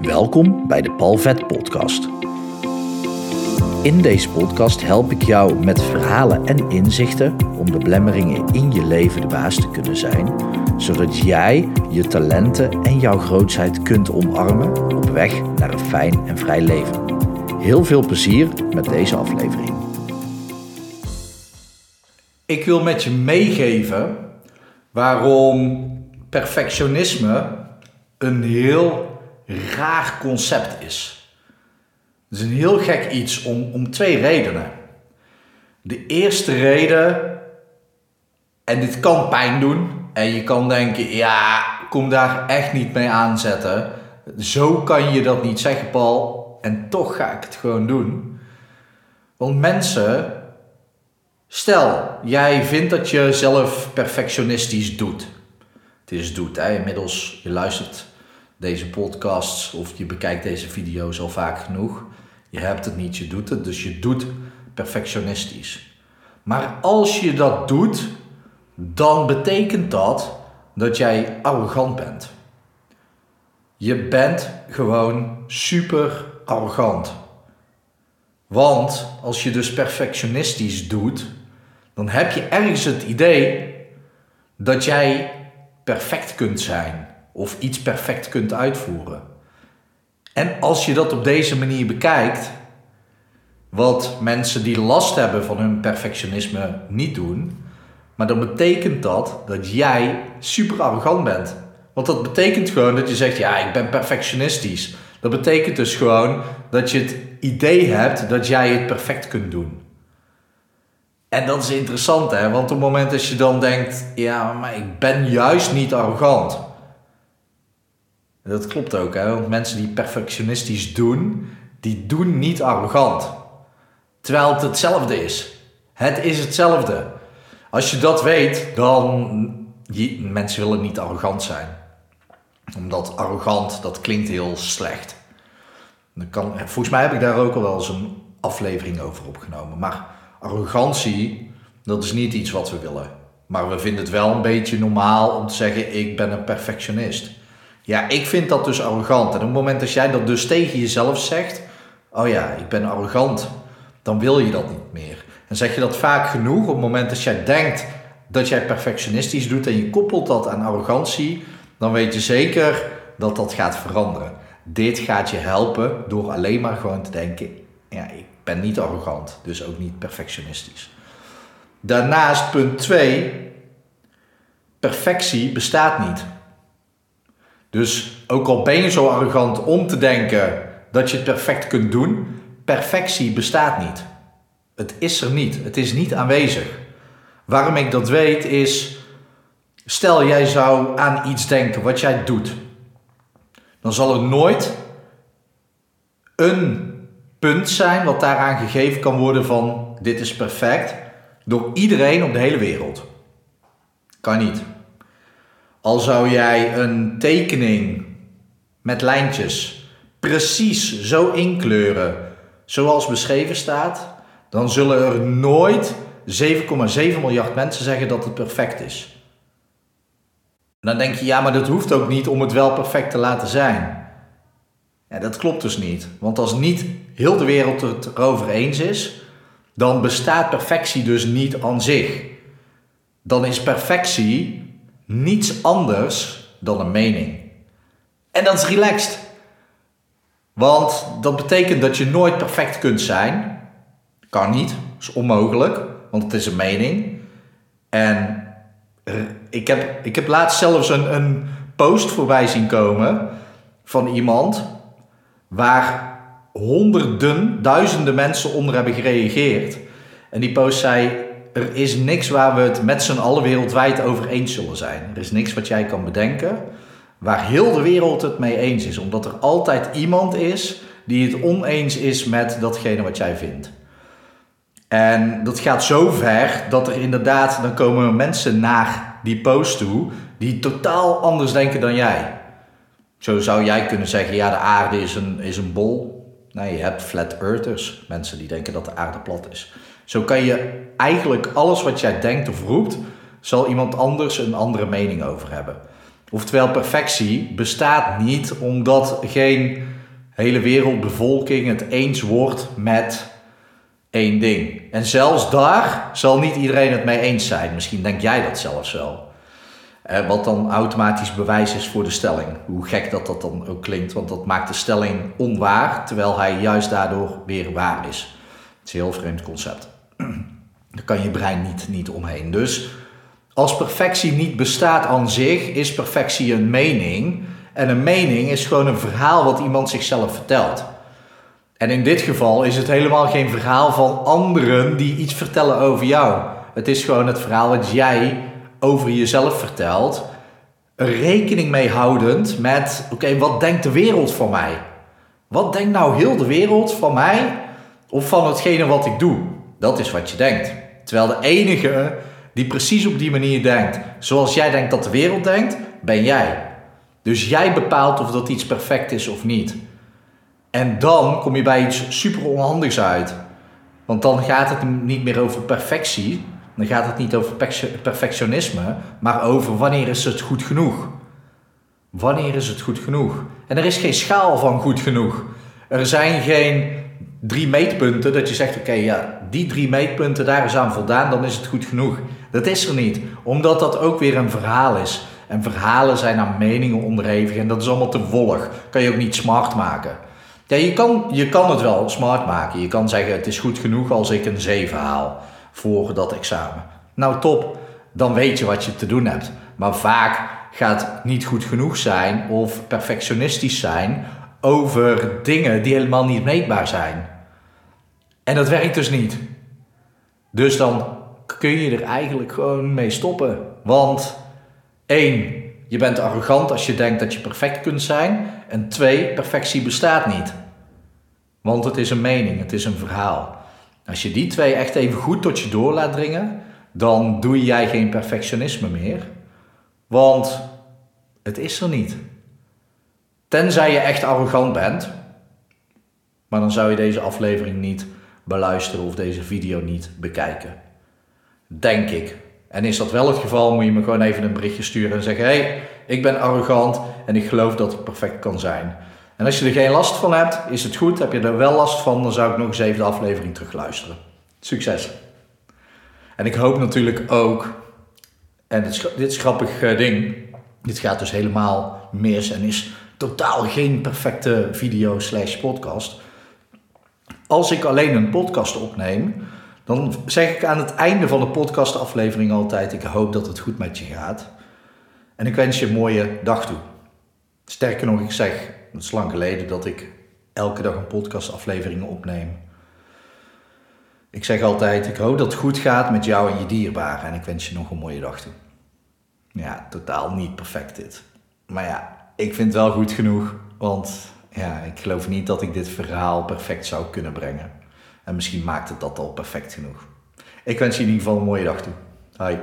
Welkom bij de Palvet Podcast. In deze podcast help ik jou met verhalen en inzichten om de blemmeringen in je leven de baas te kunnen zijn, zodat jij je talenten en jouw grootheid kunt omarmen op weg naar een fijn en vrij leven. Heel veel plezier met deze aflevering. Ik wil met je meegeven waarom perfectionisme een heel raar concept is. Het is een heel gek iets om, om twee redenen. De eerste reden, en dit kan pijn doen, en je kan denken, ja, kom daar echt niet mee aanzetten. Zo kan je dat niet zeggen, Paul, en toch ga ik het gewoon doen. Want mensen, stel, jij vindt dat je zelf perfectionistisch doet. Het is doet, hè? inmiddels, je luistert deze podcasts of je bekijkt deze video's al vaak genoeg. Je hebt het niet, je doet het, dus je doet perfectionistisch. Maar als je dat doet, dan betekent dat dat jij arrogant bent. Je bent gewoon super arrogant. Want als je dus perfectionistisch doet, dan heb je ergens het idee dat jij perfect kunt zijn of iets perfect kunt uitvoeren. En als je dat op deze manier bekijkt, wat mensen die last hebben van hun perfectionisme niet doen, maar dan betekent dat dat jij super arrogant bent. Want dat betekent gewoon dat je zegt: ja, ik ben perfectionistisch. Dat betekent dus gewoon dat je het idee hebt dat jij het perfect kunt doen. En dat is interessant, hè? Want op het moment dat je dan denkt: ja, maar ik ben juist niet arrogant. Dat klopt ook, hè? Want mensen die perfectionistisch doen, die doen niet arrogant. Terwijl het hetzelfde is. Het is hetzelfde. Als je dat weet, dan. Mensen willen niet arrogant zijn. Omdat arrogant, dat klinkt heel slecht. Kan, volgens mij heb ik daar ook al wel eens een aflevering over opgenomen. Maar arrogantie, dat is niet iets wat we willen. Maar we vinden het wel een beetje normaal om te zeggen: ik ben een perfectionist. Ja, ik vind dat dus arrogant. En op het moment dat jij dat dus tegen jezelf zegt: oh ja, ik ben arrogant, dan wil je dat niet meer. En zeg je dat vaak genoeg, op het moment dat jij denkt dat jij perfectionistisch doet en je koppelt dat aan arrogantie, dan weet je zeker dat dat gaat veranderen. Dit gaat je helpen door alleen maar gewoon te denken: ja, ik ben niet arrogant, dus ook niet perfectionistisch. Daarnaast, punt 2, perfectie bestaat niet. Dus ook al ben je zo arrogant om te denken dat je het perfect kunt doen, perfectie bestaat niet. Het is er niet. Het is niet aanwezig. Waarom ik dat weet is, stel jij zou aan iets denken wat jij doet, dan zal er nooit een punt zijn wat daaraan gegeven kan worden van dit is perfect door iedereen op de hele wereld. Kan niet. Al zou jij een tekening met lijntjes precies zo inkleuren zoals beschreven staat, dan zullen er nooit 7,7 miljard mensen zeggen dat het perfect is. dan denk je, ja, maar dat hoeft ook niet om het wel perfect te laten zijn. Ja, dat klopt dus niet. Want als niet heel de wereld het erover eens is, dan bestaat perfectie dus niet aan zich. Dan is perfectie niets anders dan een mening. En dat is relaxed. Want dat betekent dat je nooit perfect kunt zijn. Kan niet, is onmogelijk, want het is een mening. En ik heb, ik heb laatst zelfs een, een post voorbij zien komen van iemand waar honderden, duizenden mensen onder hebben gereageerd. En die post zei: Er is niks waar we het met z'n allen wereldwijd over eens zullen zijn. Er is niks wat jij kan bedenken waar heel de wereld het mee eens is. Omdat er altijd iemand is die het oneens is met datgene wat jij vindt. En dat gaat zo ver dat er inderdaad, dan komen mensen naar die post toe die totaal anders denken dan jij. Zo zou jij kunnen zeggen, ja, de aarde is een, is een bol. Nee, je hebt flat earthers, mensen die denken dat de aarde plat is. Zo kan je eigenlijk alles wat jij denkt of roept, zal iemand anders een andere mening over hebben. Oftewel, perfectie bestaat niet omdat geen hele wereldbevolking het eens wordt met één ding. En zelfs daar zal niet iedereen het mee eens zijn. Misschien denk jij dat zelfs wel. Eh, wat dan automatisch bewijs is voor de stelling. Hoe gek dat dat dan ook klinkt, want dat maakt de stelling onwaar, terwijl hij juist daardoor weer waar is. Het is een heel vreemd concept. Daar kan je brein niet, niet omheen. Dus als perfectie niet bestaat aan zich, is perfectie een mening. En een mening is gewoon een verhaal wat iemand zichzelf vertelt. En in dit geval is het helemaal geen verhaal van anderen die iets vertellen over jou. Het is gewoon het verhaal wat jij over jezelf vertelt, rekening mee houdend met: oké, wat denkt de wereld van mij? Wat denkt nou heel de wereld van mij of van hetgene wat ik doe? Dat is wat je denkt. Terwijl de enige die precies op die manier denkt, zoals jij denkt dat de wereld denkt, ben jij. Dus jij bepaalt of dat iets perfect is of niet. En dan kom je bij iets super onhandigs uit. Want dan gaat het niet meer over perfectie, dan gaat het niet over perfectionisme, maar over wanneer is het goed genoeg. Wanneer is het goed genoeg? En er is geen schaal van goed genoeg. Er zijn geen drie meetpunten dat je zegt: oké, ja, die drie meetpunten, daar is aan voldaan, dan is het goed genoeg. Dat is er niet, omdat dat ook weer een verhaal is. En verhalen zijn aan meningen onderhevig en dat is allemaal te wollig. Kan je ook niet smart maken. Ja, je kan, je kan het wel smart maken. Je kan zeggen: het is goed genoeg als ik een 7 haal voor dat examen. Nou top, dan weet je wat je te doen hebt. Maar vaak gaat niet goed genoeg zijn of perfectionistisch zijn over dingen die helemaal niet meetbaar zijn. En dat werkt dus niet. Dus dan kun je er eigenlijk gewoon mee stoppen. Want één, je bent arrogant als je denkt dat je perfect kunt zijn. En twee, perfectie bestaat niet. Want het is een mening, het is een verhaal. Als je die twee echt even goed tot je door laat dringen, dan doe jij geen perfectionisme meer. Want het is er niet. Tenzij je echt arrogant bent. Maar dan zou je deze aflevering niet beluisteren of deze video niet bekijken. Denk ik. En is dat wel het geval, moet je me gewoon even een berichtje sturen en zeggen: hé, hey, ik ben arrogant en ik geloof dat ik perfect kan zijn. En als je er geen last van hebt, is het goed. Heb je er wel last van, dan zou ik nog eens even de aflevering terugluisteren. Succes! En ik hoop natuurlijk ook, en dit is, dit grappig eh, ding, dit gaat dus helemaal mis en is totaal geen perfecte video slash podcast. Als ik alleen een podcast opneem, dan zeg ik aan het einde van de podcastaflevering altijd: Ik hoop dat het goed met je gaat. En ik wens je een mooie dag toe. Sterker nog, ik zeg het is lang geleden dat ik elke dag een podcastaflevering opneem. Ik zeg altijd, ik hoop dat het goed gaat met jou en je dierbaren. En ik wens je nog een mooie dag toe. Ja, totaal niet perfect dit. Maar ja, ik vind het wel goed genoeg. Want ja, ik geloof niet dat ik dit verhaal perfect zou kunnen brengen. En misschien maakt het dat al perfect genoeg. Ik wens je in ieder geval een mooie dag toe. Hoi.